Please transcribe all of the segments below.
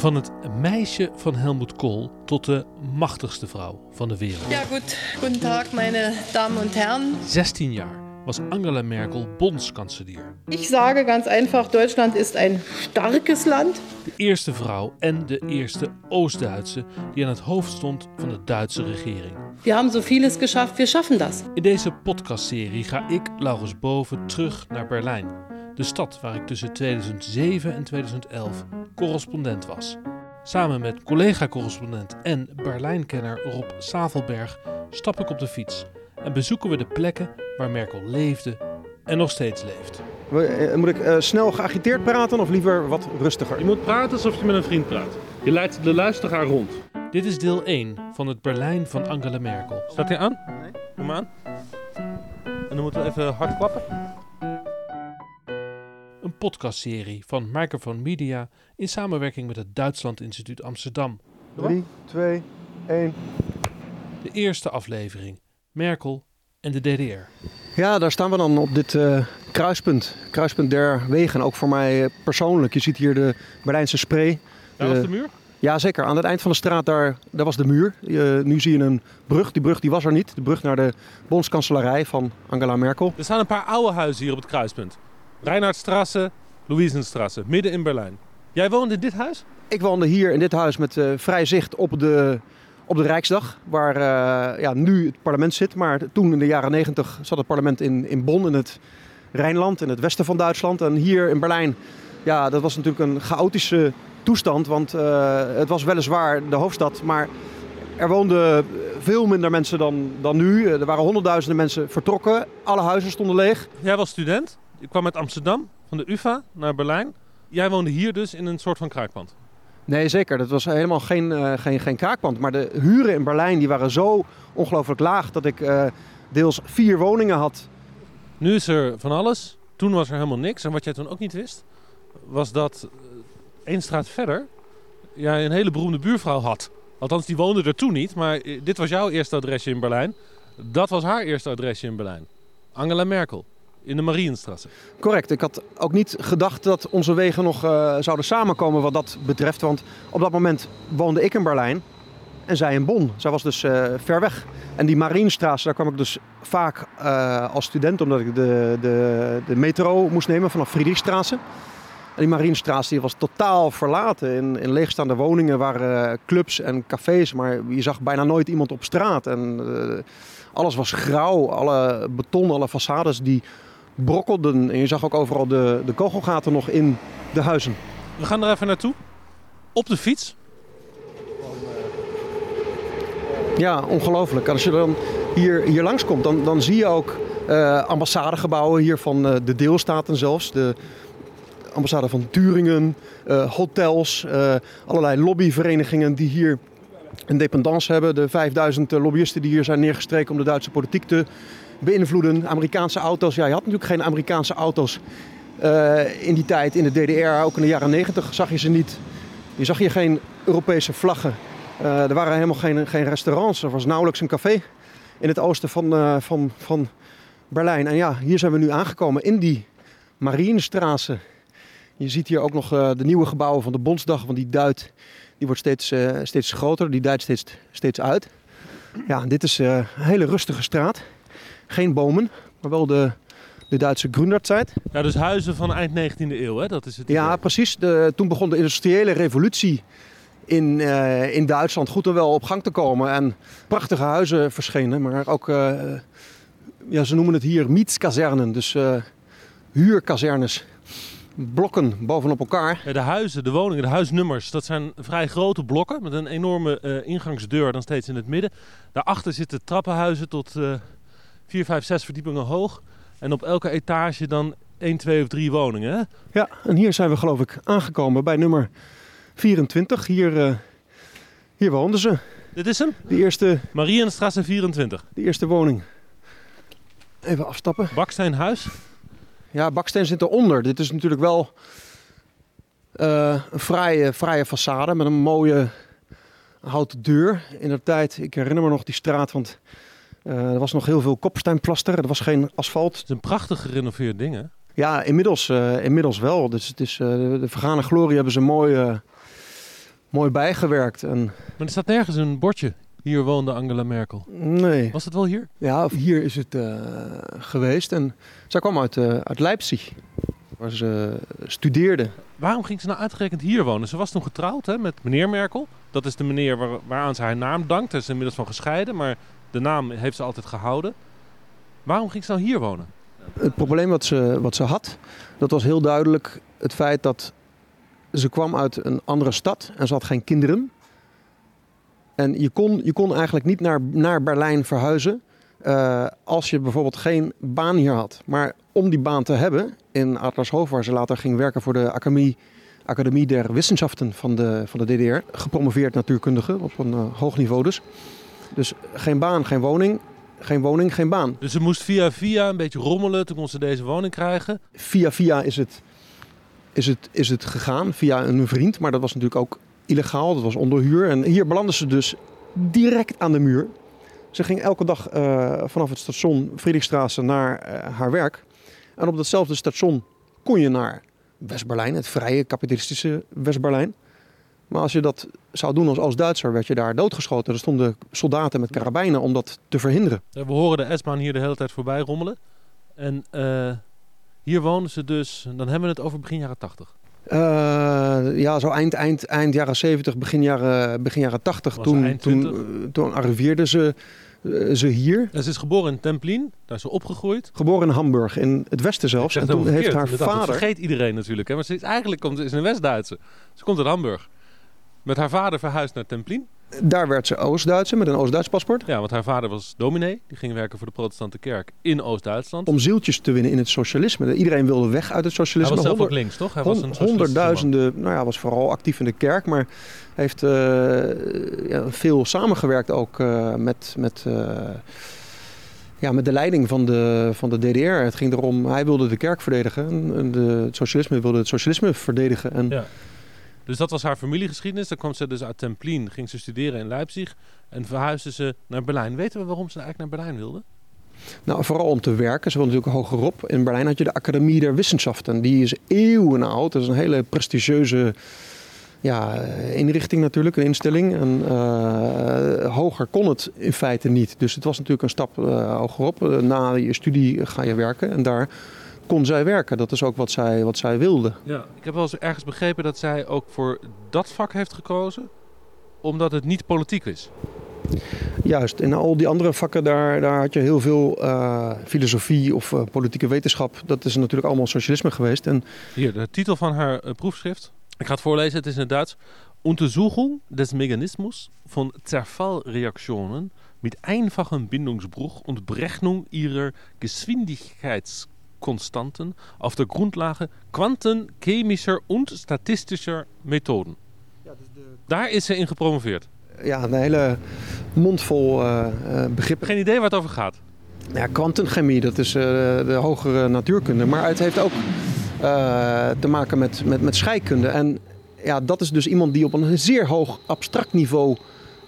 Van het meisje van Helmut Kohl tot de machtigste vrouw van de wereld. Ja, goed. Guten Tag, meine Damen und Herren. 16 jaar was Angela Merkel bondskanselier. Ich sage ganz einfach, Deutschland ist ein starkes Land. De eerste vrouw en de eerste Oost-Duitse die aan het hoofd stond van de Duitse regering. Wir haben so vieles geschafft, wir schaffen das. In deze podcastserie ga ik, Laurens Boven, terug naar Berlijn. De stad waar ik tussen 2007 en 2011 correspondent was. Samen met collega-correspondent en Berlijnkenner Rob Savelberg stap ik op de fiets en bezoeken we de plekken waar Merkel leefde en nog steeds leeft. Eh, Moet ik eh, snel geagiteerd praten of liever wat rustiger? Je moet praten alsof je met een vriend praat. Je leidt de luisteraar rond. Dit is deel 1 van het Berlijn van Angela Merkel. Staat hij aan? Nee. Doe maar aan. En dan moeten we even hard klappen. Een podcastserie van Microphone Media in samenwerking met het Duitsland Instituut Amsterdam. 3, 2, 1. De eerste aflevering, Merkel en de DDR. Ja, daar staan we dan op dit eh, kruispunt. Kruispunt der wegen. Ook voor mij eh, persoonlijk. Je ziet hier de Berlijnse Spree. Daar Eh, was de muur. Ja, zeker. Aan het eind van de straat daar, daar was de muur. Eh, nu zie je een brug. Die brug die was er niet. De brug naar de bondskanselarij van Angela Merkel. Er staan een paar oude huizen hier op het kruispunt. Reinhardstrasse, Louisenstrasse, midden in Berlijn. Jij woonde in dit huis? Ik woonde hier in dit huis met eh, vrij zicht op de, op de Rijksdag, waar eh, ja, nu het parlement zit. Maar toen in de jaren negentig zat het parlement in, in Bonn, in het Rijnland, in het westen van Duitsland. En hier in Berlijn, ja, dat was natuurlijk een chaotische toestand. Want eh, het was weliswaar de hoofdstad, maar er woonden veel minder mensen dan, dan nu. Er waren honderdduizenden mensen vertrokken. Alle huizen stonden leeg. Jij was student. Je kwam uit Amsterdam, van de UvA, naar Berlijn. Jij woonde hier dus in een soort van kraakpand. Nee, zeker. Dat was helemaal geen, eh, geen, geen kraakpand. Maar de huren in Berlijn die waren zo ongelooflijk laag dat ik eh, deels vier woningen had. Nu is er van alles. Toen was er helemaal niks. En wat jij toen ook niet wist, was dat eh, één straat verder jij een hele beroemde buurvrouw had. Althans, die woonde er toen niet. Maar dit was jouw eerste adresje in Berlijn. Dat was haar eerste adresje in Berlijn. Angela Merkel. In de Marienstrasse. Correct. Ik had ook niet gedacht dat onze wegen nog eh, zouden samenkomen wat dat betreft. Want op dat moment woonde ik in Berlijn en zij in Bonn. Zij was dus eh, ver weg. En die Marienstraße, daar kwam ik dus vaak eh, als student, omdat ik de, de, de metro moest nemen vanaf Friedrichstraße. En die Marienstraße die was totaal verlaten. In, in leegstaande woningen waren clubs en cafés, maar je zag bijna nooit iemand op straat. En alles was grauw, alle beton, alle façades die brokkelden. En je zag ook overal de, de kogelgaten nog in de huizen. We gaan er even naartoe. Op de fiets. Ja, ongelooflijk. Als je dan hier, hier langskomt, dan, dan zie je ook eh, ambassadegebouwen hier van eh, de deelstaten zelfs. De ambassade van Turingen, eh, hotels, allerlei lobbyverenigingen die hier een dependance hebben. De 5000 lobbyisten die hier zijn neergestreken om de Duitse politiek te beïnvloeden. Amerikaanse auto's. Ja, je had natuurlijk geen Amerikaanse auto's eh, in die tijd, in de DDR. Ook in de jaren 90 zag je ze niet. Je zag hier geen Europese vlaggen. Eh, er waren helemaal geen, geen restaurants. Er was nauwelijks een café in het oosten van, eh, van, van Berlijn. En ja, hier zijn we nu aangekomen in die Marienstraße. Je ziet hier ook nog de nieuwe gebouwen van de Bondsdag. Want die duidt, die wordt steeds, steeds groter. Die duidt steeds, steeds uit. Ja, dit is een hele rustige straat. Geen bomen, maar wel de, de Duitse Gründerzeit. Ja, dus huizen van eind 19e eeuw, hè? Dat is het. Ja, idee. precies. De, toen begon de industriële revolutie in, eh, in Duitsland goed en wel op gang te komen. En prachtige huizen verschenen, maar ook, eh, ja, ze noemen het hier mietskazernen. Dus eh, huurkazernes. Blokken bovenop elkaar. Ja, de huizen, de woningen, de huisnummers, dat zijn vrij grote blokken met een enorme ingangsdeur dan steeds in het midden. Daarachter zitten trappenhuizen tot 4, 5, 6 verdiepingen hoog. En op elke etage dan 1, 2 of 3 woningen. Hè? Ja, en hier zijn we geloof ik aangekomen bij nummer 24. Hier, eh, hier woonden ze. Dit is hem, De eerste, Marienstrasse 24. de eerste woning. Even afstappen. Baksteenhuis. Ja, baksteen zit eronder. Dit is natuurlijk wel eh, een fraaie, fraaie façade met een mooie houten deur. In de tijd, ik herinner me nog die straat, want er was nog heel veel kopsteinplaster. Er was geen asfalt. Het is een prachtig gerenoveerd ding, hè? Ja, inmiddels, eh, inmiddels wel. Dus het is, eh, de vergane glorie hebben ze mooi, eh, mooi bijgewerkt. En, Maar er staat nergens een bordje. Hier woonde Angela Merkel. nee, Was het wel hier? ja, hier is het eh, geweest. En zij kwam uit, eh, uit Leipzig, waar ze studeerde. Waarom ging ze nou uitgerekend hier wonen? Ze was toen getrouwd hè, met meneer Merkel. Dat is de meneer waar, waaraan ze haar naam dankt. Ze is inmiddels van gescheiden, maar de naam heeft ze altijd gehouden. Waarom ging ze nou hier wonen? Het probleem wat ze, wat ze had, dat was heel duidelijk het feit dat ze kwam uit een andere stad en ze had geen kinderen. En je kon, je kon eigenlijk niet naar, naar Berlijn verhuizen eh, als je bijvoorbeeld geen baan hier had. Maar om die baan te hebben in Adlershoofd, waar ze later ging werken voor de Academie, Academie der Wissenschaften van de, van de DDR, gepromoveerd natuurkundige op een eh, hoog niveau dus. Dus geen baan, geen woning, geen woning, geen baan. Dus ze moest via via een beetje rommelen. Toen kon ze deze woning krijgen. via via is het, is, het, is het gegaan, via een vriend. Maar dat was natuurlijk ook illegaal, dat was onderhuur. En hier belandde ze dus direct aan de muur. Ze ging elke dag eh, vanaf het station Friedrichstraße naar eh, haar werk. En op datzelfde station kon je naar West-Berlijn, het vrije kapitalistische West-Berlijn. Maar als je dat zou doen als Oost-Duitser, werd je daar doodgeschoten. Er stonden soldaten met karabijnen om dat te verhinderen. We horen de S-baan hier de hele tijd voorbij rommelen. En eh, hier wonen ze dus, dan hebben we het over begin jaren 80. Eh, ja, zo eind, eind, eind jaren 70, begin jaren, begin jaren 80. Was ze Toen, toen, 20? eh, toen arriveerden ze, ze hier. En ze is geboren in Templin, daar is ze opgegroeid. Geboren in Hamburg, in het westen zelfs. En toen heeft haar inderdaad. Dat vader... vergeet iedereen natuurlijk. Hè? Maar ze is, eigenlijk komt, is een West-Duitse. Ze komt uit Hamburg. Met haar vader verhuisd naar Templin. Daar werd ze Oost-Duitse met een Oost-Duits paspoort. Ja, want haar vader was dominee. Die ging werken voor de protestante kerk in Oost-Duitsland. Om zieltjes te winnen in het socialisme. Iedereen wilde weg uit het Hij socialisme. was zelf ook links, toch? Hij was een honderdduizenden, nou ja, was vooral actief in de kerk, maar heeft eh, ja, veel samengewerkt ook eh, met, met, eh, ja, met de leiding van de, van de DDR. Het ging erom, hij wilde de kerk verdedigen en en de, het socialisme wilde het socialisme verdedigen. En Ja. Dus dat was haar familiegeschiedenis. Dan kwam ze dus uit Templin, ging ze studeren in Leipzig en verhuisde ze naar Berlijn. Weten we waarom ze eigenlijk naar Berlijn wilde? Nou, vooral om te werken. Ze wilde natuurlijk hogerop. In Berlijn had je de Academie der Wissenschaften. Die is eeuwen oud. Dat is een hele prestigieuze ja, inrichting natuurlijk, een instelling. En eh, hoger kon het in feite niet. Dus het was natuurlijk een stap eh, hogerop. Eh, na je studie ga je werken. En daar kon zij werken. Dat is ook wat zij, wat zij wilde. Ja. Ik heb wel eens ergens begrepen dat zij ook voor dat vak heeft gekozen, omdat het niet politiek is. Juist, in al die andere vakken daar, daar had je heel veel eh, filosofie of eh, politieke wetenschap. Dat is natuurlijk allemaal socialisme geweest. En Hier, de titel van haar eh, proefschrift. Ik ga het voorlezen, het is in het Duits. Untersuchung des Mechanismus von Zerfallreaktionen mit einfachem Bindungsbruch und Berechnung ihrer Geschwindigkeitskonstanten auf der Grundlage quantenchemischer und statistischer Methoden. Daar is ze in gepromoveerd. ja, een hele mond vol eh, eh, begrippen. Geen idee waar het over gaat. Ja, kwantumchemie, dat is eh, de hogere natuurkunde. Maar het heeft ook eh, te maken met, met, met scheikunde. En ja, dat is dus iemand die op een zeer hoog abstract niveau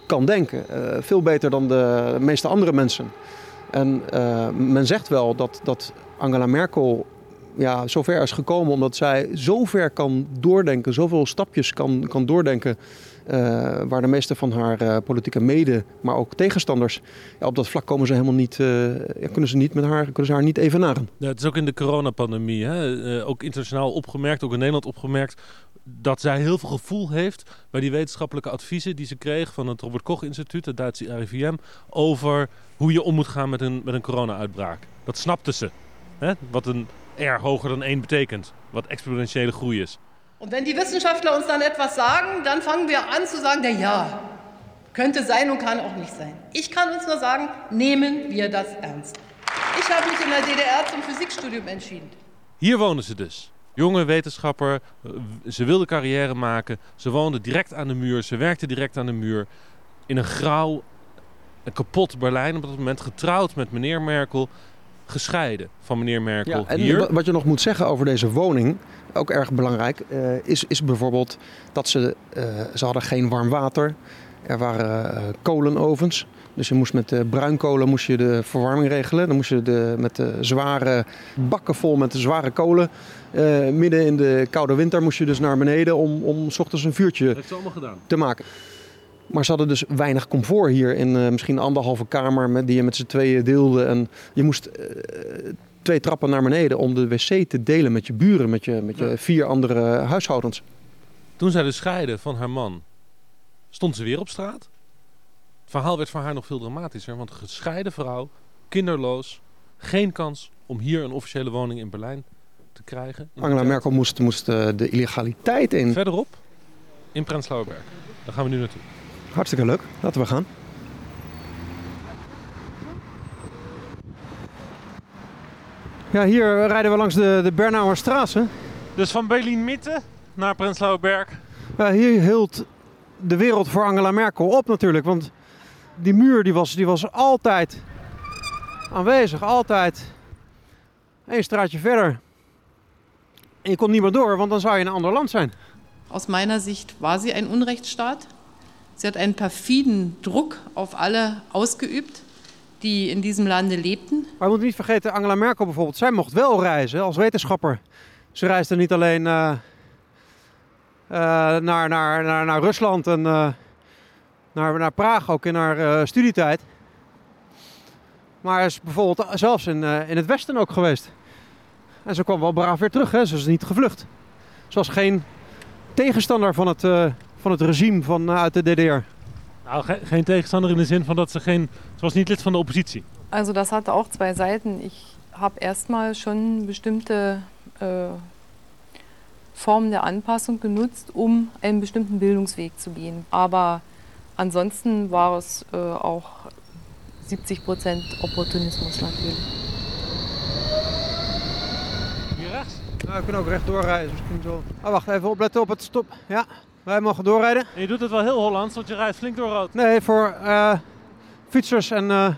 kan denken. Eh, veel beter dan de meeste andere mensen. En eh, men zegt wel dat, dat Angela Merkel ja, zover is gekomen omdat zij zo ver kan doordenken, zoveel stapjes kan, kan doordenken. eh, waar de meeste van haar eh, politieke mede, maar ook tegenstanders, ja, op dat vlak komen ze helemaal niet, eh, ja, kunnen, ze niet met haar, kunnen ze haar niet evenaren. Ja, het is ook in de coronapandemie, hè? ook internationaal opgemerkt, ook in Nederland opgemerkt, dat zij heel veel gevoel heeft bij die wetenschappelijke adviezen die ze kreeg van het Robert Koch Instituut, het Duitse RIVM, over hoe je om moet gaan met een, met een corona-uitbraak. Dat snapte ze. Hè? Wat een R hoger dan 1 betekent. Wat exponentiële groei is. Und wenn die Wissenschaftler uns dann etwas sagen, dann fangen wir an zu sagen, na ja, könnte sein und kann auch nicht sein. Ich kann uns nur sagen, nehmen wir das ernst. Ich habe mich in der DDR zum Physikstudium entschieden. Hier wonen ze dus. Jonge wetenschapper, eh, ze wilde carrière maken. Ze woonde direct aan de muur, ze werkte direct aan de muur. In een grauw, een kapot Berlijn op dat moment. Getrouwd met meneer Merkel. Gescheiden van meneer Merkel Ja, en hier. wa- wat je nog moet zeggen over deze woning, ook erg belangrijk, eh, is, is bijvoorbeeld dat ze, eh, ze hadden geen warm water. Er waren eh, kolenovens. Dus je moest met de bruinkolen moest je de verwarming regelen. Dan moest je de, met de zware bakken vol met de zware kolen. eh, midden in de koude winter moest je dus naar beneden om, om s ochtends een vuurtje Dat heeft ze allemaal gedaan. te maken. Maar ze hadden dus weinig comfort hier in eh, misschien een anderhalve kamer met, die je met z'n tweeën deelde. En je moest eh, twee trappen naar beneden om de wc te delen met je buren, met je, met je Ja. vier andere huishoudens. Toen zij dus scheidde van haar man, stond ze weer op straat. Het verhaal werd voor haar nog veel dramatischer, want een gescheiden vrouw, kinderloos, geen kans om hier een officiële woning in Berlijn te krijgen. Angela. Merkel moest, moest eh, de illegaliteit in. Verderop, in Prenzlauer Berg. Daar gaan we nu naartoe. Hartstikke leuk. Laten we gaan. Ja, hier rijden we langs de, de Bernauer Straße. Dus van Berlin-Mitte naar Prenzlauer Berg. Ja, hier hield de wereld voor Angela Merkel op natuurlijk. Want die muur die was, die was altijd aanwezig. Altijd één straatje verder. En je kon niet meer door, want dan zou je in een ander land zijn. Aus meiner Sicht war sie ein Unrechtsstaat. Sie hat einen perfiden Druck auf alle ausgeübt, die in diesem Lande lebten. Maar we moeten niet vergeten, Angela Merkel bijvoorbeeld, zij mocht wel reizen als wetenschapper. Ze reisde niet alleen eh, eh, naar, naar, naar, Rusland en eh, naar, naar Praag, ook in haar studietijd. Maar is bijvoorbeeld zelfs in, in het Westen ook geweest. En ze kwam wel braaf weer terug, hè? ze is niet gevlucht. Ze was geen tegenstander van het, van het regime van, eh, uit de DDR. Nou, ge- geen tegenstander in de zin van dat ze geen... Ze was niet lid van de oppositie. Also das hatte auch zwei Seiten. Ich habe erstmal schon bestimmte äh, Formen der Anpassung genutzt, um einen bestimmten Bildungsweg zu gehen. Aber ansonsten war es äh, auch 70 Prozent Opportunismus natürlich. Hier rechts. Nou, we kunnen ook recht doorrijden. dus Misschien zo. Oh, wacht even, opletten op het stop. Ja, wij mogen doorrijden. En je doet het wel heel Hollands, want je rijdt flink door rood. Nee, voor eh, fietsers en eh,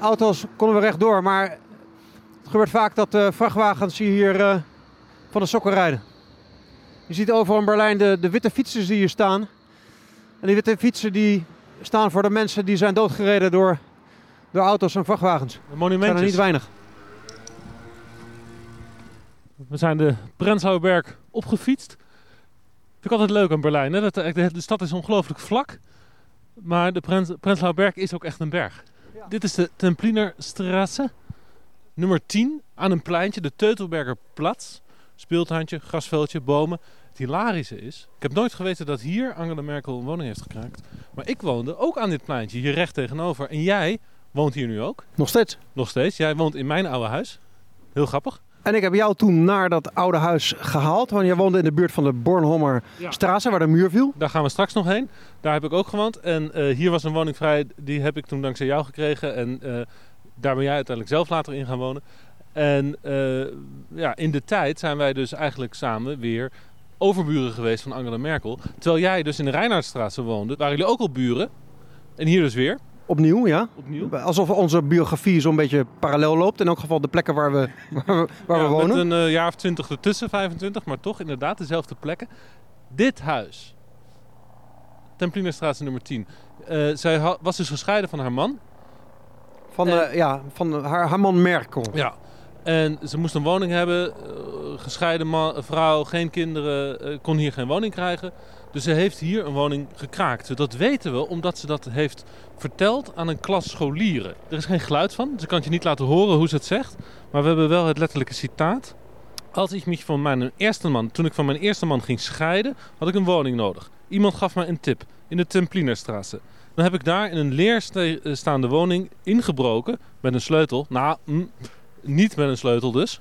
auto's konden we rechtdoor. Maar het gebeurt vaak dat eh, vrachtwagens hier eh, van de sokken rijden. Je ziet overal in Berlijn de, de witte fietsers die hier staan. En die witte fietsen die staan voor de mensen die zijn doodgereden door, door auto's en vrachtwagens. De Er zijn monumentjes. er niet weinig. We zijn de Prenzlauer Berg opgefietst. Vind ik altijd leuk aan Berlijn. Hè? Dat, de, de stad is ongelooflijk vlak. Maar de Prens, Prenzlauer Berg is ook echt een berg. Ja. Dit is de Templinerstraße. Nummer 10 aan een pleintje, de Teutelberger Platz. Speeltuintje, grasveldje, bomen. Het hilarische is, ik heb nooit geweten dat hier Angela Merkel een woning heeft gekraakt. Maar ik woonde ook aan dit pleintje, hier recht tegenover. En jij woont hier nu ook, Nog steeds. nog steeds. Jij woont in mijn oude huis. Heel grappig. En ik heb jou toen naar dat oude huis gehaald. Want je woonde in de buurt van de Bornholmer Ja. Straße, waar de muur viel. Daar gaan we straks nog heen. Daar heb ik ook gewoond. En eh, hier was een woning vrij. Die heb ik toen dankzij jou gekregen. En eh, daar ben jij uiteindelijk zelf later in gaan wonen. En eh, ja, in de tijd zijn wij dus eigenlijk samen weer overburen geweest van Angela Merkel. Terwijl jij dus in de Reinhardtstraße woonde, waren jullie ook al buren. En hier dus weer, Opnieuw, ja. opnieuw. Alsof onze biografie zo'n beetje parallel loopt. In elk geval de plekken waar we, waar we, waar Ja, we wonen. Met een eh, jaar of twintig ertussen, 25, maar toch inderdaad dezelfde plekken. Dit huis, Templinerstraat nummer 10. eh, zij was dus gescheiden van haar man. Van, En- eh, ja, van haar, haar man Merkel. Ja. En ze moest een woning hebben, gescheiden man, vrouw, geen kinderen, eh, kon hier geen woning krijgen. Dus ze heeft hier een woning gekraakt. Dat weten we omdat ze dat heeft verteld aan een klas scholieren. Er is geen geluid van, dus ik kan je niet laten horen hoe ze het zegt. Maar we hebben wel het letterlijke citaat. Als ik mich van mijn eerste man, toen ik van mijn eerste man ging scheiden, had ik een woning nodig. Iemand gaf mij een tip in de Templinerstraße. Dan heb ik daar in een leerstaande woning ingebroken met een sleutel. Nou, mm, niet met een sleutel dus.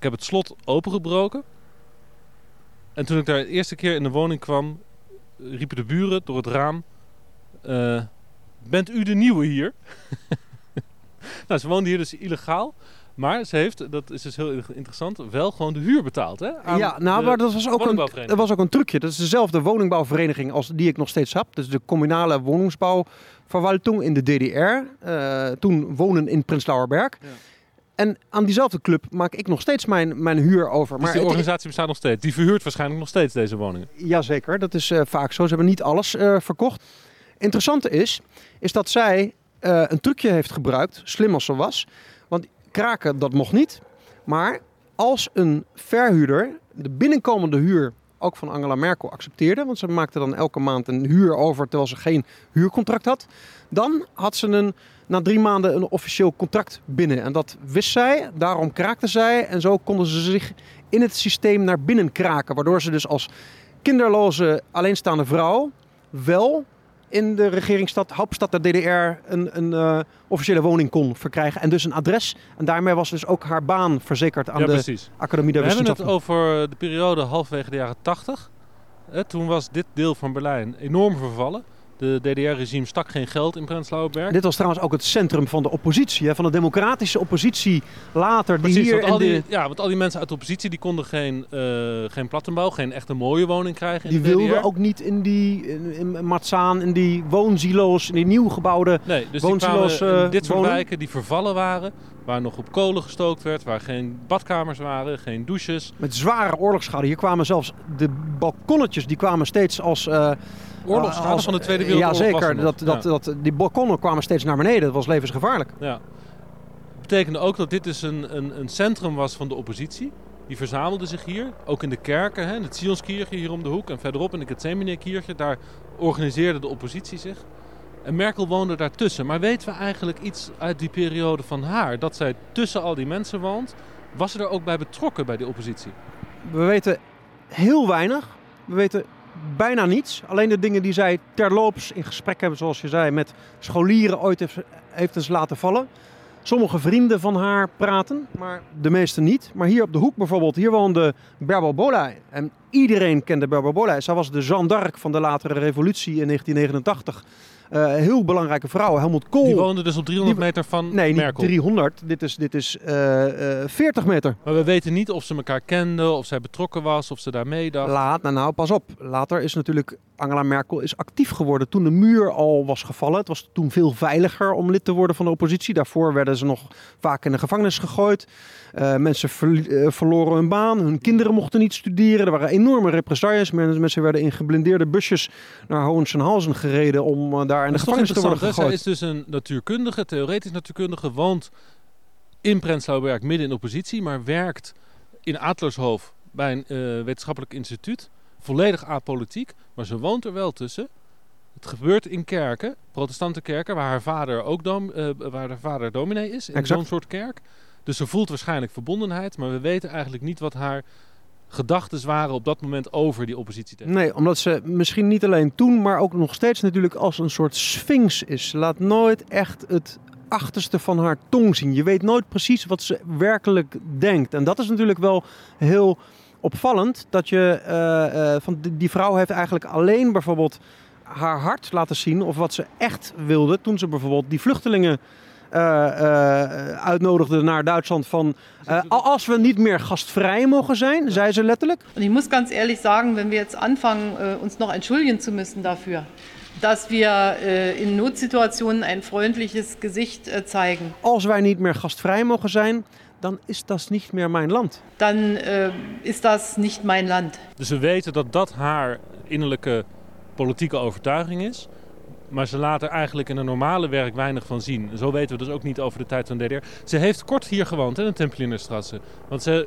Ik heb het slot opengebroken. En toen ik daar de eerste keer in de woning kwam, riepen de buren door het raam: eh, Bent u de nieuwe hier? nou, ze woonde hier dus illegaal. Maar ze heeft, dat is dus heel interessant, wel gewoon de huur betaald. Hè, aan Ja, nou, maar dat was, ook een, dat was ook een trucje. Dat is dezelfde woningbouwvereniging als die ik nog steeds heb. Dus de communale woningsbouwverwaltung in de DDR. Eh, toen wonen in Prenzlauer Berg. Ja. En aan diezelfde club maak ik nog steeds mijn, mijn huur over. Dus die het- organisatie bestaat nog steeds. Die verhuurt waarschijnlijk nog steeds deze woningen. Jazeker, dat is eh, vaak zo. Ze hebben niet alles eh, verkocht. Interessante is, is dat zij eh, een trucje heeft gebruikt, slim als ze was. Want kraken, dat mocht niet. Maar als een verhuurder de binnenkomende huur ook van Angela Merkel accepteerde, want ze maakte dan elke maand een huur over terwijl ze geen huurcontract had, dan had ze een, na drie maanden een officieel contract binnen. En dat wist zij, daarom kraakte zij en zo konden ze zich in het systeem naar binnen kraken, waardoor ze dus als kinderloze alleenstaande vrouw wel in de regeringsstad, Hauptstad der DDR, een, een uh, officiële woning kon verkrijgen. En dus een adres. En daarmee was dus ook haar baan verzekerd aan ja, de precies. Academie der We hebben het over de periode halverwege de jaren 80. Eh, toen was dit deel van Berlijn enorm vervallen. De DDR-regime stak geen geld in Prenzlauer Berg. Dit was trouwens ook het centrum van de oppositie, hè, van de democratische oppositie later. Die hier want al in de- die, ja, want al die mensen uit de oppositie die konden geen, eh geen plattenbouw, geen echte mooie woning krijgen die wilden ook niet in die in, in in die woonsilo's, in die nieuw gebouwde. Nee, dus die woonsilo's, eh, dit soort wonen. wijken die vervallen waren, waar nog op kolen gestookt werd, waar geen badkamers waren, geen douches. Met zware oorlogsschade. Hier kwamen zelfs de balkonnetjes, die kwamen steeds als... eh, Oorlogsschade van de Tweede Wereldoorlog Ja, er zeker. Dat, dat, dat, die balkonnen kwamen steeds naar beneden. Dat was levensgevaarlijk. Ja. betekende ook dat dit dus een, een, een centrum was van de oppositie. Die verzamelde zich hier, ook in de kerken, hè, in het Sionskirche hier om de hoek en verderop in de Gethsemane-kirche. Daar organiseerde de oppositie zich. En Merkel woonde daartussen. Maar weten we eigenlijk iets uit die periode van haar? Dat zij tussen al die mensen woont. Was ze er ook bij betrokken bij die oppositie? We weten heel weinig. We weten bijna niets. Alleen de dingen die zij terloops in gesprek hebben, zoals je zei, met scholieren ooit heeft, heeft eens laten vallen. Sommige vrienden van haar praten, maar de meeste niet. Maar hier op de hoek bijvoorbeeld, hier woonde Berbel Bolai. En iedereen kende Berbel Bolai. Zij was de Jeanne d'Arc van de latere revolutie in 1989. Eh, heel belangrijke vrouw. Helmut Kool. Die woonde dus op 300 Die- meter van nee, niet Merkel. 300. Dit is, dit is eh, eh, 40 meter. Maar we weten niet of ze elkaar kenden, of zij betrokken was, of ze daar meedacht. Laat, nou, nou, pas op. Later is natuurlijk Angela Merkel is actief geworden toen de muur al was gevallen. Het was toen veel veiliger om lid te worden van de oppositie. Daarvoor werden ze nog vaak in de gevangenis gegooid. Eh, mensen ver- eh, verloren hun baan. Hun kinderen mochten niet studeren. Er waren enorme represailles. Men- Mensen werden in geblindeerde busjes naar Hohenschönhausen gereden om eh, daar in de gevangenis te worden? Zij is dus een natuurkundige, theoretisch natuurkundige, woont in Prenzlauer Berg midden in de oppositie, maar werkt in Adlershof bij een eh, wetenschappelijk instituut. Volledig apolitiek, maar ze woont er wel tussen. Het gebeurt in kerken, protestante kerken, waar haar vader ook dom, eh, waar haar vader dominee is, in zo'n soort kerk. Dus ze voelt waarschijnlijk verbondenheid, maar we weten eigenlijk niet wat haar gedachten waren op dat moment over die oppositie. tegen. Nee, omdat ze misschien niet alleen toen, maar ook nog steeds natuurlijk als een soort sphinx is. Ze laat nooit echt het achterste van haar tong zien. Je weet nooit precies wat ze werkelijk denkt. En dat is natuurlijk wel heel opvallend. Dat je eh, eh, van die, die vrouw heeft eigenlijk alleen bijvoorbeeld haar hart laten zien. Of wat ze echt wilde toen ze bijvoorbeeld die vluchtelingen uitnodigde naar Duitsland. Van eh, als we niet meer gastvrij mogen zijn, zei ze letterlijk. Und ich muss ganz ehrlich sagen, wenn wir jetzt anfangen, äh, uns noch entschuldigen zu müssen dafür, dass wir äh, in Notsituationen ein freundliches Gesicht äh, zeigen, als wij niet meer gastvrij mogen zijn, dan is dat niet meer mijn land. dann äh, ist das nicht mein Land. Dus we weten dat dat haar innerlijke politieke overtuiging is. Maar ze laat er eigenlijk in een normale werk weinig van zien. Zo weten we dus ook niet over de tijd van DDR. Ze heeft kort hier gewoond, in de Tempelinnerstrasse. Want ze,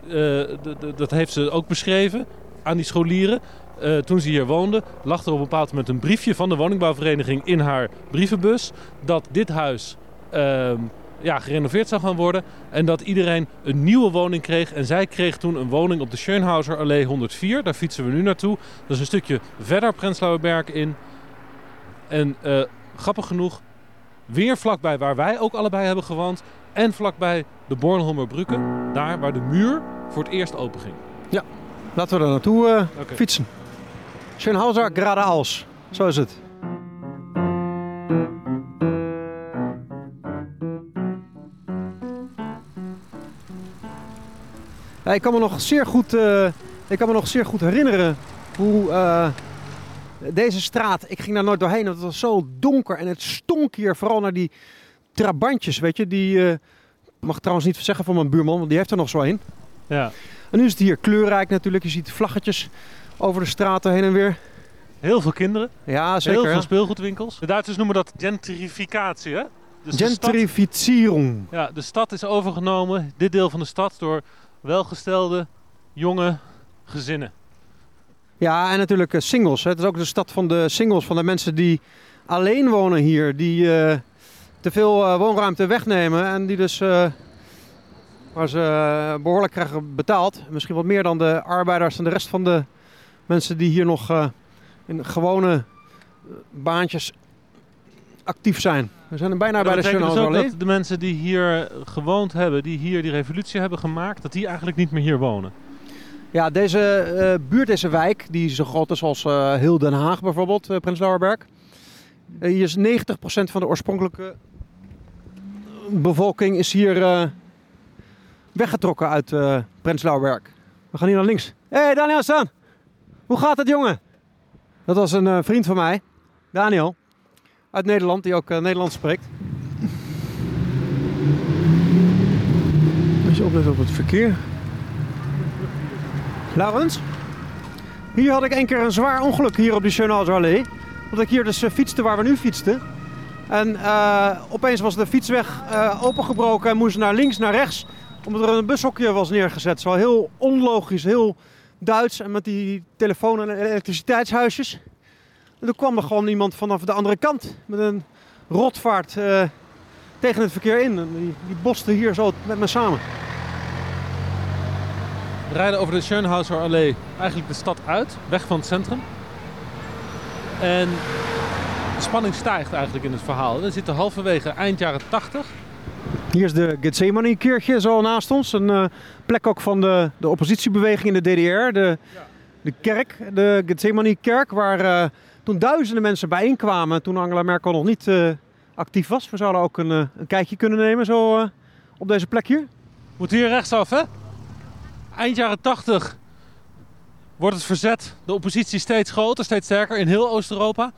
eh, dat heeft ze ook beschreven aan die scholieren. Eh, toen ze hier woonde, lag er op een bepaald moment een briefje van de woningbouwvereniging in haar brievenbus. Dat dit huis ehm, ja, gerenoveerd zou gaan worden. En dat iedereen een nieuwe woning kreeg. En zij kreeg toen een woning op de Schönhauser Allee 104. Daar fietsen we nu naartoe. Dat is een stukje verder Prenzlauer Berg in. En eh, grappig genoeg, weer vlakbij waar wij ook allebei hebben gewoond. En vlakbij de Bornholmer Brücke. Daar waar de muur voor het eerst open ging. Laten we er naartoe eh, Oké. fietsen. Schönhauser geradeaus. Zo is het. Ja, ik, kan me nog zeer goed, eh, ik kan me nog zeer goed herinneren hoe deze straat, ik ging daar nooit doorheen, want het was zo donker en het stonk hier vooral naar die trabantjes, weet je. Die, eh, ik mag trouwens niet zeggen van mijn buurman, want die heeft er nog zo een. Ja. En nu is het hier kleurrijk natuurlijk. Je ziet vlaggetjes over de straten heen en weer. Heel veel kinderen. Ja, zeker. Heel veel speelgoedwinkels. De Duitsers noemen dat gentrificatie, hè? Dus de stad, ja, de stad is overgenomen, dit deel van de stad, door welgestelde, jonge gezinnen. Ja, en natuurlijk eh, singles. Hè. Het is ook de stad van de singles, van de mensen die alleen wonen hier. Die eh, te veel eh, woonruimte wegnemen en die dus... waar ze eh, behoorlijk krijgen betaald. Misschien wat meer dan de arbeiders en de rest van de mensen die hier nog in gewone baantjes actief zijn. We zijn er bijna bij de betekent dus dat de mensen die hier gewoond hebben, die hier die revolutie hebben gemaakt, dat die eigenlijk niet meer hier wonen. Ja, deze eh, buurt, deze wijk, die zo groot is als eh, heel Den Haag bijvoorbeeld, eh Prins Lauerberg. Hier is 90% van de oorspronkelijke bevolking is hier weggetrokken uit Prins Lauerberg. We gaan hier naar links. Hé hey, Daniel Stan, hoe gaat het jongen? Dat was een vriend van mij, Daniel, uit Nederland, die ook Nederlands spreekt. Moet je opletten op het verkeer. Laurens? Hier had ik een keer een zwaar ongeluk hier op de Schönhauser Allee. Omdat ik hier dus eh, fietste waar we nu fietsten. En eh, opeens was de fietsweg eh, opengebroken en moest naar links, naar rechts. Omdat er een bushokje was neergezet. Zo heel onlogisch, heel Duits. En met die telefoon- en elektriciteitshuisjes. En toen kwam er gewoon iemand vanaf de andere kant. Met een rotvaart tegen het verkeer in. En die, die hier zo met me samen. We rijden over de Schönhauser Allee eigenlijk de stad uit, weg van het centrum. En de spanning stijgt eigenlijk in het verhaal. We zitten halverwege eind jaren 80. Hier is de Gethsemane-kirchje zo naast ons. Een eh, plek ook van de, de oppositiebeweging in de DDR. De, de kerk, de Gethsemane-kerk, waar eh, toen duizenden mensen bijeenkwamen. Toen Angela Merkel nog niet eh, actief was. We zouden ook een, een kijkje kunnen nemen zo op deze plek hier. Moet hier rechtsaf, hè? Eind jaren 80 wordt het verzet, de oppositie steeds groter, steeds sterker in heel Oost-Europa.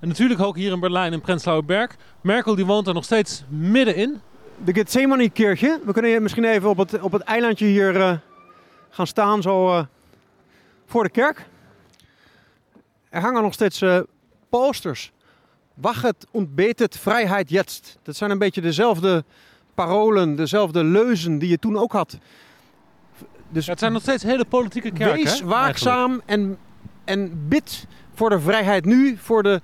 En natuurlijk ook hier in Berlijn in Prenzlauer Berg. Merkel die woont er nog steeds middenin. De Gethsemane-kirchje. We kunnen misschien even op het, op het eilandje hier eh, gaan staan, zo eh, voor de kerk. Er hangen nog steeds eh, posters. Wachet und betet vrijheid jetzt. Dat zijn een beetje dezelfde parolen, dezelfde leuzen die je toen ook had. Dus Ja, het zijn nog steeds hele politieke kerken. wees hè, eigenlijk. waakzaam en, en bid voor de vrijheid nu, voor de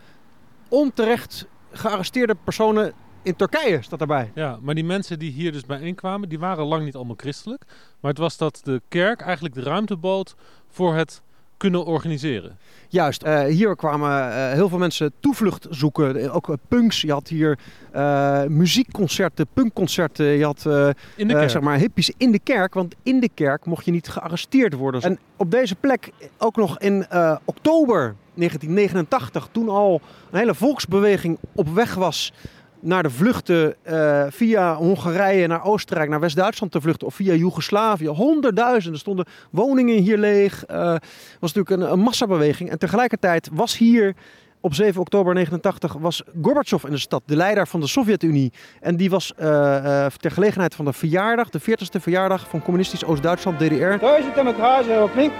onterecht gearresteerde personen in Turkije, staat daarbij. Ja, maar die mensen die hier dus bijeenkwamen, die waren lang niet allemaal christelijk. Maar het was dat de kerk eigenlijk de ruimte bood voor het kunnen organiseren. Juist, eh, hier kwamen eh, heel veel mensen toevlucht zoeken. Eh, Ook punks, je had hier eh, muziekconcerten, punkconcerten. Je had eh, In de kerk. zeg maar hippies in de kerk, want in de kerk mocht je niet gearresteerd worden. En op deze plek, ook nog in eh, oktober 1989, toen al een hele volksbeweging op weg was naar de vluchten eh, via Hongarije naar Oostenrijk, naar West-Duitsland te vluchten of via Joegoslavië. Honderdduizenden stonden woningen hier leeg. Eh was natuurlijk een, een massabeweging. En tegelijkertijd was hier op 7 oktober 89 was Gorbachev in de stad, de leider van de Sovjet-Unie. En die was eh, ter gelegenheid van de verjaardag, de 40ste verjaardag van communistisch Oost-Duitsland, DDR. Republik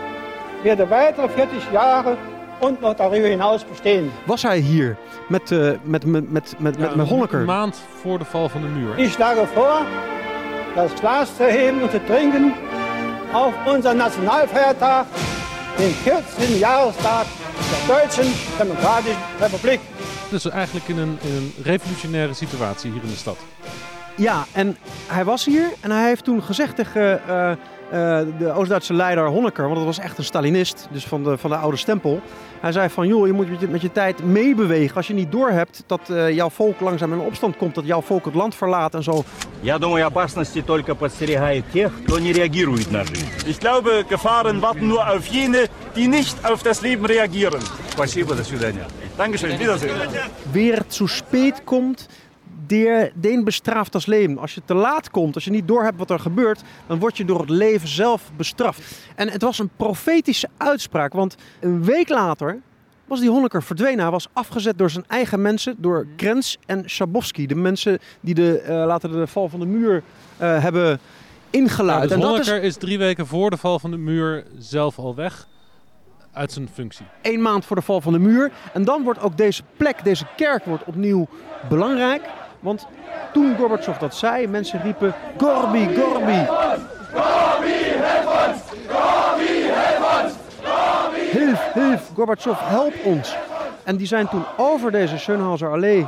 wird weitere 40 Jahre und noch darüber hinaus bestehen. Was hij hier met, eh, met, met, met, met, met, Ja, met Honecker. Een maand voor de val van de muur. Ich schlage vor, das Glas zu heben und zu trinken auf unseren Nationalfeiertag, den 14. Jahrestag der Deutschen Demokratischen Republik. Dus eigenlijk in een, in een revolutionaire situatie hier in de stad. Ja, en hij was hier en hij heeft toen gezegd tegen eh, eh, de Oost-Duitse leider Honecker, want dat was echt een Stalinist, dus van de, van de oude stempel. Hij zei van, joh, je moet met je, met je tijd meebewegen. Als je niet doorhebt dat eh, jouw volk langzaam in opstand komt, dat jouw volk het land verlaat en zo. Я думаю, опасности только подстерегают тех, кто не реагирует на жизнь. Ich glaube, Gefahren warten nur auf jene, die nicht auf das Leben reagieren. Спасибо, до свидания. Dankeschön, Wiedersehen. Weer zu spät komt, der, den bestraft als leven. Als je te laat komt, als je niet doorhebt wat er gebeurt, dan word je door het leven zelf bestraft. En het was een profetische uitspraak, want een week later was die Honecker verdwenen. Hij was afgezet door zijn eigen mensen, door Krens en Schabowski. De mensen die de, eh, later de val van de muur eh, hebben Nou, ingeluid. dus en dat is, is... drie weken voor de val van de muur zelf al weg. uit zijn functie. Eén maand voor de val van de muur. En dan wordt ook deze plek, deze kerk, wordt opnieuw belangrijk. Want toen Gorbachev dat zei, mensen riepen Gorbi, Gorbi. Hilf, hilf, Gorbachev, help ons. En die zijn toen over deze Schönhauser Allee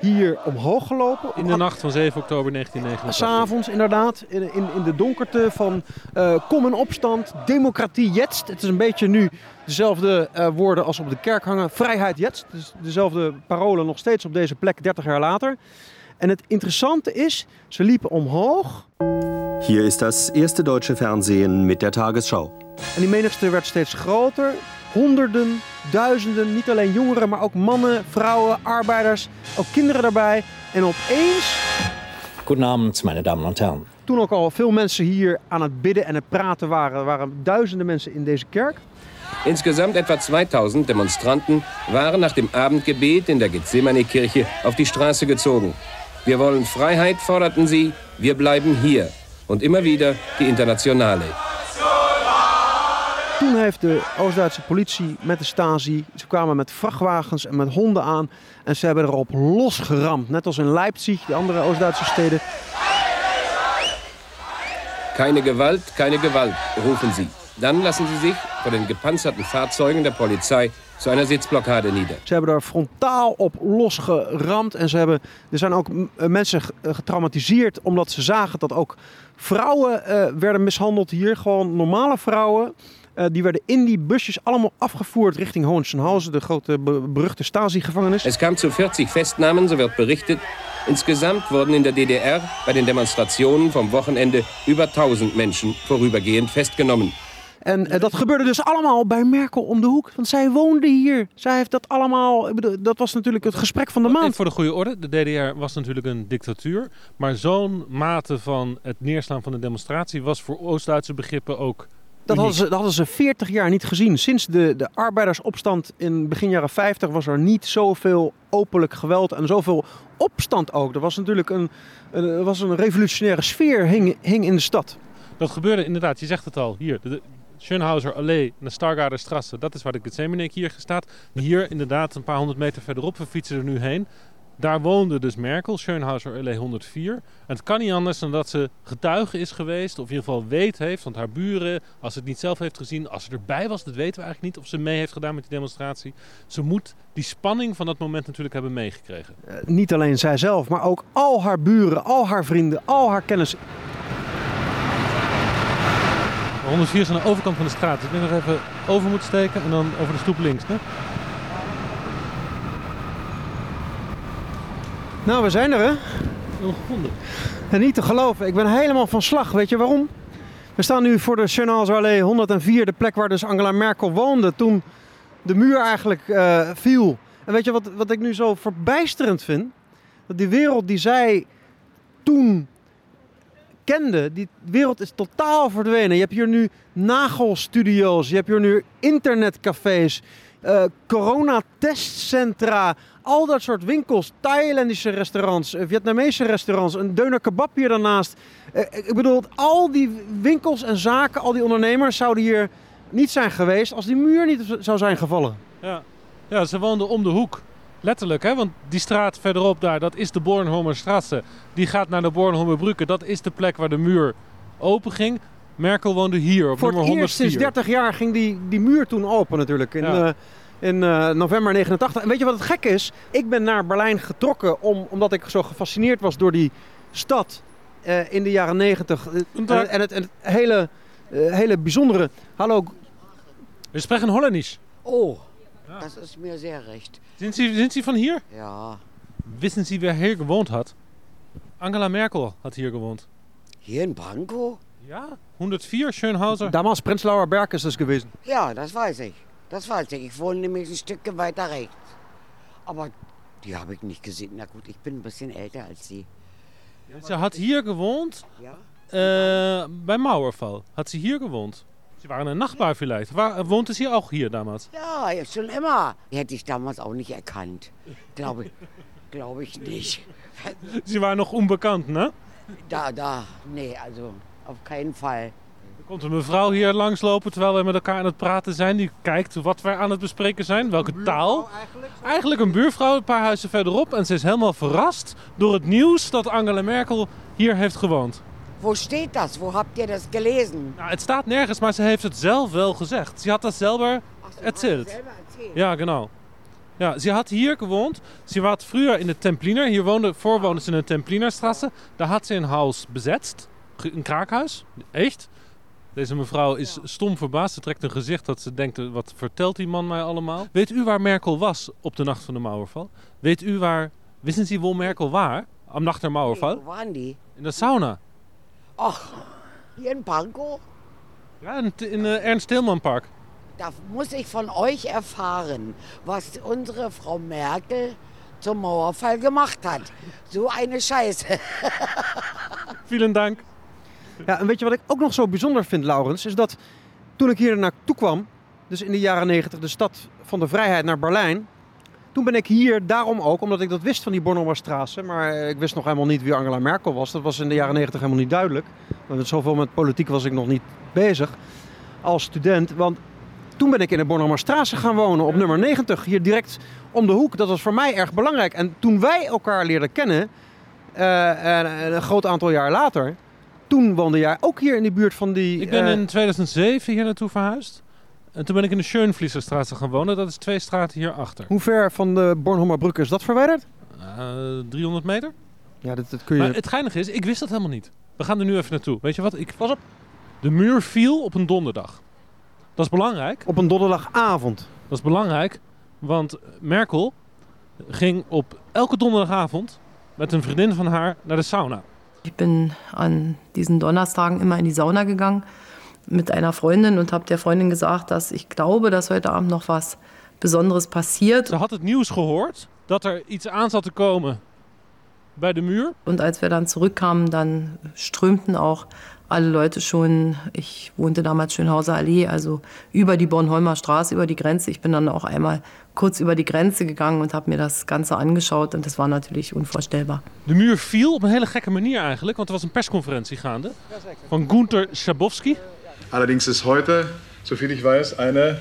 hier omhoog gelopen. In de nacht van 7 oktober 1989. S'avonds inderdaad, in, in, in de donkerte van eh, kom in opstand, democratie jetzt. Het is een beetje nu dezelfde eh, woorden als op de kerk hangen. Vrijheid jetzt, dus dezelfde parolen nog steeds op deze plek 30 jaar later. En het interessante is, ze liepen omhoog Hier ist das erste deutsche Fernsehen mit der Tagesschau. en die menigte werd steeds groter. Honderden, duizenden, niet alleen jongeren, maar ook mannen, vrouwen, arbeiders, ook kinderen daarbij. En opeens Guten Abend, meine Damen und Herren. toen ook al veel mensen hier aan het bidden en het praten waren. Waren duizenden mensen in deze kerk. Insgesamt etwa 2000 Demonstranten waren nach dem Abendgebet in der Gethsemane-Kirche auf die Straße gezogen. Wir wollen Freiheit, forderten sie, wir bleiben hier. Und immer wieder die Internationale. Toen heeft de Oost-Duitse politie met de Stasi, ze kwamen met vrachtwagens en met honden aan. En ze hebben erop losgeramd. Net als in Leipzig, de andere Oost-Duitse steden. Keine Gewalt, keine Gewalt, rufen sie. Dann lassen sie sich vor den gepanzerten Fahrzeugen der Polizei zu einer Sitzblockade nieder. Ze hebben er frontaal op losgeramd. En ze hebben, er zijn ook eh, mensen eh, getraumatiseerd omdat ze zagen dat ook vrouwen eh, werden mishandeld hier. Gewoon normale vrouwen. Eh, die werden in die busjes allemaal afgevoerd richting Hohenschönhausen, de grote be- beruchte Stasi-gevangenis. Es kam zu 40 Festnahmen, so wird berichtet. Insgesamt wurden in der DDR bei den Demonstrationen vom Wochenende über 1000 Menschen vorübergehend festgenommen. En eh, dat gebeurde dus allemaal bij Merkel om de hoek. Want zij woonde hier. Zij heeft dat allemaal. ik bedoel, Dat was natuurlijk het gesprek van de Even maand. voor de goede orde, de DDR was natuurlijk een dictatuur. Maar zo'n mate van het neerslaan van de demonstratie was voor Oost-Duitse begrippen ook Dat hadden, ze, dat hadden ze 40 jaar niet gezien. Sinds de, de arbeidersopstand in begin jaren 50 was er niet zoveel openlijk geweld en zoveel opstand ook. Er was natuurlijk een, een, er was een revolutionaire sfeer hing, hing in de stad. Dat gebeurde inderdaad, je zegt het al, hier, de, de Schönhauser Allee, de Stargarder Strasse, dat is waar de Gethsemane hier staat. Hier inderdaad een paar honderd meter verderop, we fietsen er nu heen. Daar woonde dus Merkel, Schönhauser Allee 104. En het kan niet anders dan dat ze getuige is geweest, of in ieder geval weet heeft, want haar buren, als ze het niet zelf heeft gezien, als ze erbij was, dat weten we eigenlijk niet, of ze mee heeft gedaan met die demonstratie. Ze moet die spanning van dat moment natuurlijk hebben meegekregen. Eh, niet alleen zijzelf, maar ook al haar buren, al haar vrienden, al haar kennissen. 104 is aan de overkant van de straat, dus ik denk nog even over moet steken en dan over de stoep links. Hè? Nou, we zijn er hè. En niet te geloven, ik ben helemaal van slag. Weet je waarom? We staan nu voor de Schönhauser Allee 104, de plek waar dus Angela Merkel woonde toen de muur eigenlijk eh, viel. En weet je wat, wat ik nu zo verbijsterend vind? Dat die wereld die zij toen kende, die wereld is totaal verdwenen. Je hebt hier nu nagelstudio's, je hebt hier nu internetcafés, eh coronatestcentra, al dat soort winkels, Thailandische restaurants, eh, Vietnamese restaurants, een deuner kebab hier daarnaast. Eh, ik bedoel, al die winkels en zaken, al die ondernemers zouden hier niet zijn geweest als die muur niet zou zijn gevallen. Ja. ja, ze woonden om de hoek. Letterlijk, hè? want die straat verderop daar, dat is de Bornholmerstraße. Die gaat naar de Bornholmerbrücke. Dat is de plek waar de muur open ging. Merkel woonde hier op Voor het nummer eerst 104. sinds 30 jaar ging die, die muur toen open natuurlijk. Ja. eh, in eh, november 89. En weet je wat het gek is? Ik ben naar Berlijn getrokken om, omdat ik zo gefascineerd was door die stad eh, in de jaren 90. Eh, en, het, en het hele, hele bijzondere... Hallo, We spreken Holländisch. Oh, das ist mir sehr recht. Sind Sie, sind Sie von hier? Ja. Wissen Sie, wer hier gewoond had? Angela Merkel had hier gewoond. Hier in Pankow? Ja, 104 Schönhauser. damals Prenzlauer Berg ist das gewesen. Ja, das weiß ich. Das weiß ich. Ich wohne nämlich ein Stückchen weiter rechts. Aber die habe ich nicht gesehen. Na gut, ich bin ein bisschen älter als Sie. Ze had hier gewoond Ja? äh, bij Mauerfall. Had ze hier gewoond. Sie waren ein Nachbar vielleicht. War, wohnte sie auch hier damals? Ja, ja, schon immer. Hätte ich damals auch nicht erkannt. Glaube ich, glaube ich nicht. Sie war noch unbekannt, ne? Da, da, nee, also auf keinen Fall. Komt een mevrouw hier langslopen terwijl wij met elkaar aan het praten zijn. Die kijkt wat wij aan het bespreken zijn. Welke taal. Eigenlijk? eigenlijk een buurvrouw een paar huizen verderop. En ze is helemaal verrast door het nieuws dat Angela Merkel hier heeft gewoond. Wo steht das? Wo habt ihr das gelesen? Nou, het staat nergens, maar ze heeft het zelf wel gezegd. Ze had dat zelf erzählt. Ja, genau. Ja, ze had hier gewoond. Ze was vroeger in de Templiner. Hier woonde, voor woonde ze in de Templinerstraße. Daar had ze een huis bezet. Een kraakhuis. Echt. Deze mevrouw is stom verbaasd. Ze trekt een gezicht dat ze denkt, wat vertelt die man mij allemaal? Weet u waar Merkel was op de nacht van de Mauerval? Weet u waar, wisten Sie wo Merkel waar? Am Nacht der Mauerval? Waren die? In de sauna. Ach, hier in Pankow? Ja, in, in uh, Ernst Tilman Park. Da muss ich von euch erfahren, was unsere Frau Merkel zum Mauerfall gemacht hat. So eine Scheiße. Vielen Dank. Ja, en weet je wat ik ook nog zo bijzonder vind, Laurens? Is dat toen ik hier naartoe kwam, dus in de jaren 90, de stad van de vrijheid naar Berlijn. Toen ben ik hier daarom ook, omdat ik dat wist van die Bornholmerstraße. Maar ik wist nog helemaal niet wie Angela Merkel was. Dat was in de jaren 90 helemaal niet duidelijk. Want zoveel met politiek was ik nog niet bezig als student. Want toen ben ik in de Bornholmerstraße gaan wonen op nummer 90. Hier direct om de hoek. Dat was voor mij erg belangrijk. En toen wij elkaar leerden kennen, uh, een groot aantal jaar later toen woonde jij ook hier in de buurt van die... Ik ben in 2007 hier naartoe verhuisd. En toen ben ik in de Schönvlieserstraat gaan wonen. Dat is twee straten hierachter. Hoe ver van de Bornholmerbrug is dat verwijderd? Uh, 300 meter. Ja, dat, dat kun je... Maar het geinige is, ik wist dat helemaal niet. We gaan er nu even naartoe. Weet je wat? Ik... Pas op. De muur viel op een donderdag. Dat is belangrijk. Op een donderdagavond. Dat is belangrijk, want Merkel ging op elke donderdagavond met een vriendin van haar naar de sauna. Ich bin an diesen Donnerstagen immer in die Sauna gegangen mit einer Freundin und habe der Freundin gesagt, dass ich glaube, dass heute Abend noch was Besonderes passiert. Ze had het nieuws gehoord dat er iets aan zat te komen bij de muur. Und als wir dann zurückkamen, dann strömten auch alle Leute schon, ich wohnte damals Schönhauser Allee, also über die Bornholmer Straße, über die Grenze. Ich bin dann auch einmal kurz über die Grenze gegangen und habe mir das Ganze angeschaut und das war natürlich unvorstellbar. De muur viel op een hele gekke manier eigenlijk, want er was een persconferentie gaande van Gunther Schabowski. Allerdings ist heute, soviel ich weiß, eine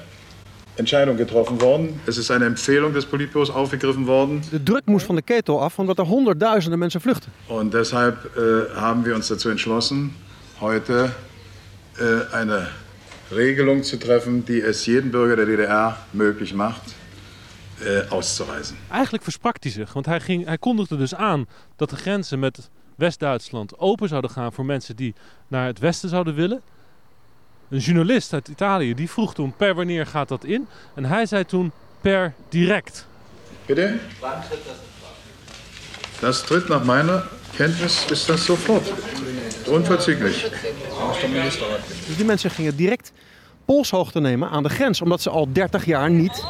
Entscheidung getroffen worden. Es ist eine Empfehlung des Politbüros aufgegriffen worden. De druk moest van de ketel af, omdat er honderdduizenden mensen vluchten. Und deshalb äh, haben wir uns dazu entschlossen, heute äh, eine Regelung zu treffen, die es jedem Bürger der DDR möglich macht, äh, auszureisen. Eigenlijk versprak hij zich, want hij, ging, hij kondigde dus aan dat de grenzen met West-Duitsland open zouden gaan voor mensen die naar het westen zouden willen. Een journalist uit Italië die vroeg toen per wanneer gaat dat in? En hij zei toen per direct. Bitte? Das tritt nach meiner Kenntnis ist das sofort. Dus die mensen gingen direct polshoogte nemen aan de grens, omdat ze al 30 jaar niet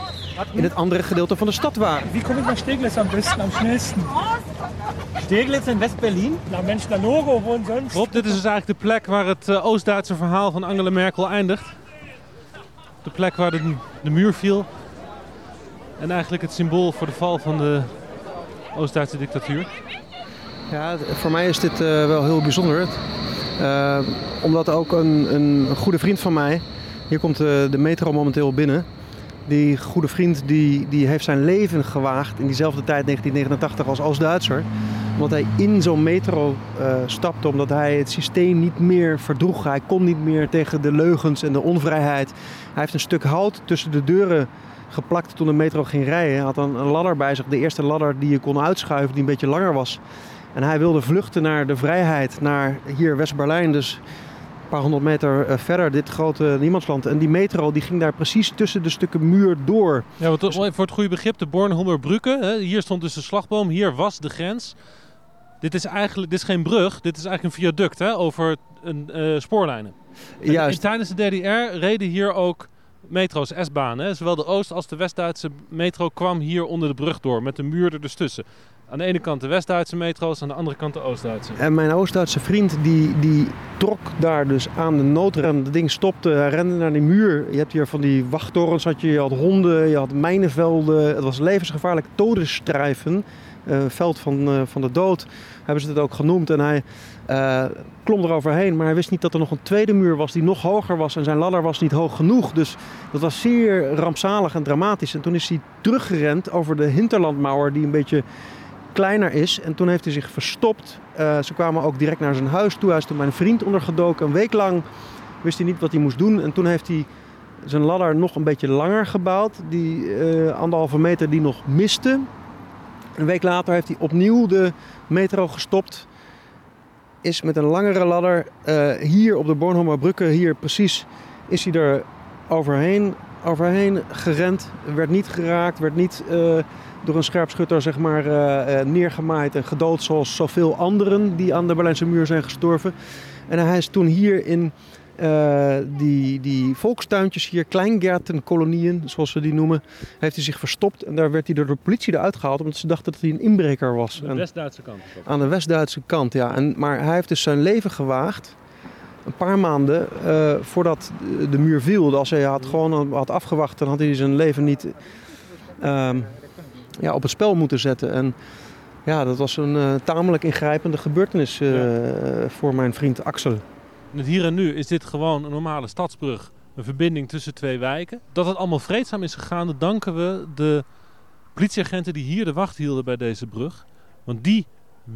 in het andere gedeelte van de stad waren. Wie kom ik naar Steglitz am besten, am schnellsten? Steglitz in West-Berlin? Na Mensch, naar Logo, wo sonst? Rob, dit is dus eigenlijk de plek waar het uh, Oost-Duitse verhaal van Angela Merkel eindigt. De plek waar de, de muur viel. En eigenlijk het symbool voor de val van de Oost-Duitse dictatuur. Ja, voor mij is dit uh, wel heel bijzonder. Uh, omdat ook een, een, goede vriend van mij, hier komt uh, de metro momenteel binnen. Die goede vriend die, die heeft zijn leven gewaagd in diezelfde tijd, 1989, als Oost-Duitser. Omdat hij in zo'n metro stapte, omdat hij het systeem niet meer verdroeg. Hij kon niet meer tegen de leugens en de onvrijheid. Hij heeft een stuk hout tussen de deuren geplakt toen de metro ging rijden. Hij had een, een ladder bij zich, de eerste ladder die je kon uitschuiven, die een beetje langer was. En hij wilde vluchten naar de vrijheid, naar hier West-Berlijn, dus een paar honderd meter verder, dit grote niemandsland. En die metro die ging daar precies tussen de stukken muur door. Ja, want voor het goede begrip, de Bornholmer Hier stond dus de slagboom, hier was de grens. Dit is eigenlijk dit is geen brug, dit is eigenlijk een viaduct hè, over een, uh, spoorlijnen. Juist. En tijdens de DDR reden hier ook metro's, S-banen. Zowel de Oost- als de West-Duitse metro kwam hier onder de brug door, met de muur er dus tussen. Aan de ene kant de West-Duitse metro's, aan de andere kant de Oost-Duitse. En mijn Oost-Duitse vriend die, die trok daar dus aan de noodrem. Dat ding stopte, hij rende naar die muur. Je hebt hier van die wachttorens, had je, je had honden, je had mijnenvelden. Het was levensgevaarlijk. Todesstrijven eh, veld van, eh, van de dood, hebben ze het ook genoemd. En hij eh, klom eroverheen, maar hij wist niet dat er nog een tweede muur was die nog hoger was. En zijn ladder was niet hoog genoeg. Dus dat was zeer rampzalig en dramatisch. En toen is hij teruggerend over de hinterlandmauer die een beetje kleiner is. En toen heeft hij zich verstopt. Eh, ze kwamen ook direct naar zijn huis toe. Hij is toen bij een vriend ondergedoken. Een week lang wist hij niet wat hij moest doen. En toen heeft hij zijn ladder nog een beetje langer gebouwd. Die eh, anderhalve meter die nog miste. Een week later heeft hij opnieuw de metro gestopt. Is met een langere ladder eh, hier op de Bornholmer Brücke, hier precies, is hij er overheen, overheen gerend. Werd niet geraakt, werd niet door een scherpschutter zeg maar, eh, eh, neergemaaid en gedood zoals zoveel anderen die aan de Berlijnse muur zijn gestorven. En hij is toen hier in eh, die, die volkstuintjes hier, kleingärtenkolonieën, zoals ze die noemen, heeft hij zich verstopt. En daar werd hij door de politie eruit gehaald, omdat ze dachten dat hij een inbreker was. De En- West-Duitse kant. aan de West-Duitse kant, ja. En, maar hij heeft dus zijn leven gewaagd. Een paar maanden voordat de- de muur viel. Als hij had gewoon had afgewacht, dan had hij zijn leven niet ehm, ja, op het spel moeten zetten. En ja, dat was een eh, tamelijk ingrijpende gebeurtenis eh, voor mijn vriend Axel. Het hier en nu is dit gewoon een normale stadsbrug. Een verbinding tussen twee wijken. Dat het allemaal vreedzaam is gegaan, dat danken we de politieagenten die hier de wacht hielden bij deze brug. Want die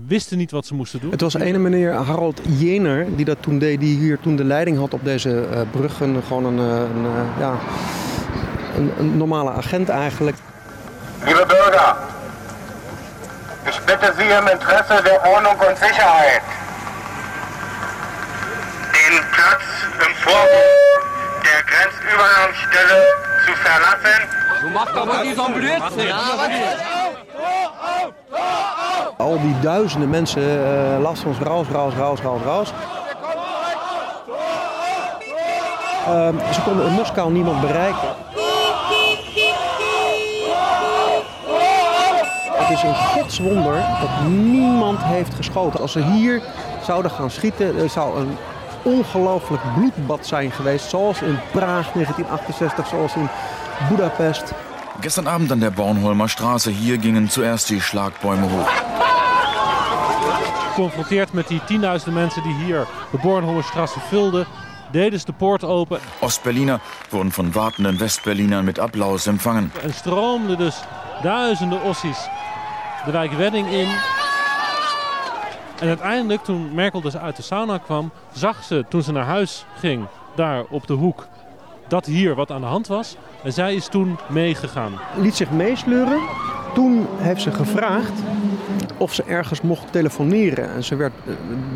wisten niet wat ze moesten doen. Het was ene meneer Harold Jener die dat toen deed, die hier toen de leiding had op deze eh, brug. Een, gewoon een, eh, een, eh, ja, een, een normale agent eigenlijk. Bitte Sie im Interesse der Ordnung und Sicherheit, den Platz im Vorhof der Grenzübergangsstelle zu verlassen. Du machst aber diesen Blödsinn. Al die duizenden mensen eh lasten ons raus, raus, raus, raus, raus. Ehm, ze konden in Moskou niemand bereiken. Is een godswonder dat niemand heeft geschoten. Als ze hier zouden gaan schieten, er zou een ongelooflijk bloedbad zijn geweest. Zoals in Praag 1968, zoals in Budapest. Gestern Abend an der Bornholmer Straße hier gingen zuerst die Schlagbäume hoch. Geconfronteerd met die tienduizenden mensen die hier de Bornholmerstraße vulden, deden ze de poort open Ostberliner wurden von wartenden Westberlinern mit Applaus empfangen. en stroomden dus duizenden ossies de wijk Wedding in. En uiteindelijk, toen Merkel dus uit de sauna kwam, zag ze toen ze naar huis ging, daar op de hoek, dat hier wat aan de hand was. En zij is toen meegegaan. liet zich meesleuren. Toen heeft ze gevraagd of ze ergens mocht telefoneren. En ze werd eh,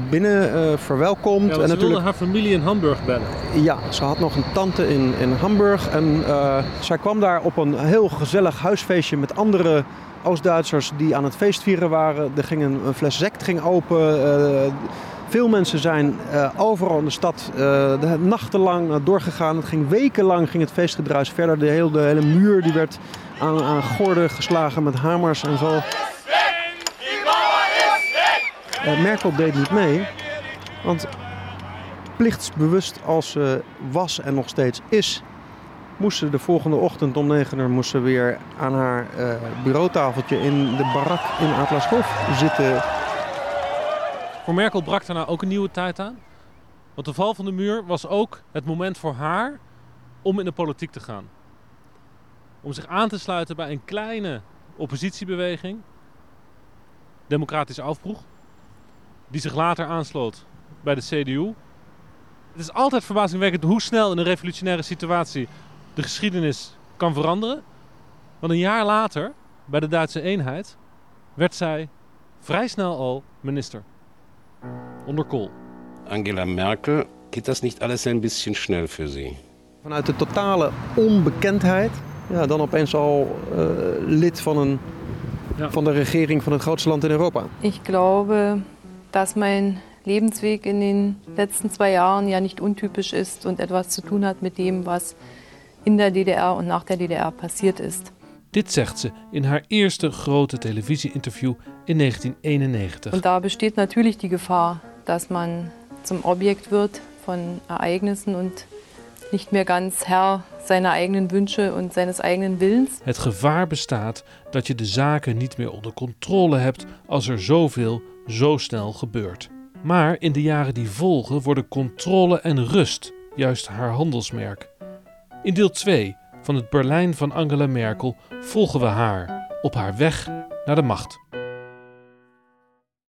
binnen eh, verwelkomd. Ja, en ze wilde natuurlijk, haar familie in Hamburg bellen. ja, ze had nog een tante in, in Hamburg. En eh, zij kwam daar op een heel gezellig huisfeestje met andere Oost-Duitsers die aan het feestvieren waren. Er ging een, fles sect ging open. eh, veel mensen zijn eh, overal in de stad eh, de, nachtenlang doorgegaan. Het ging wekenlang ging het feestgedruis verder. De hele, hele muur die werd aan, aan gorden geslagen met hamers en zo. Merkel deed niet mee, want plichtsbewust als ze was en nog steeds is, moest ze de volgende ochtend om 9 uur moest weer aan haar eh, bureautafeltje in de barak in Atlashof zitten. Voor Merkel brak daarna ook een nieuwe tijd aan. Want de val van de muur was ook het moment voor haar om in de politiek te gaan. Om zich aan te sluiten bij een kleine oppositiebeweging, Democratische Aufbruch, die zich later aansloot bij de CDU. Het is altijd verbazingwekkend hoe snel in een revolutionaire situatie de geschiedenis kan veranderen. Want een jaar later, bij de Duitse eenheid, werd zij vrij snel al minister. Onder Kohl. Angela Merkel, geht das nicht alles ein bisschen schnell für Sie? Vanuit de totale onbekendheid, ja, dan opeens al eh, lid van, een, van de regering van het grootste land in Europa. Ich glaube, dass mein Lebensweg in den letzten zwei Jahren ja nicht untypisch ist und etwas zu tun hat mit dem, was in der DDR und nach der DDR passiert ist. Dit zegt ze in haar eerste grote Televisieinterview in 1991. Und da besteht natürlich die Gefahr, dass man zum Objekt wird von Ereignissen und nicht meer ganz Herr seiner eigenen Wünsche und seines eigenen Willens. Het gevaar bestaat dat je de zaken niet meer onder controle hebt als er zoveel zo snel gebeurt. Maar in de jaren die volgen worden controle en rust juist haar handelsmerk. In deel 2 van het Berlijn van Angela Merkel volgen we haar op haar weg naar de macht.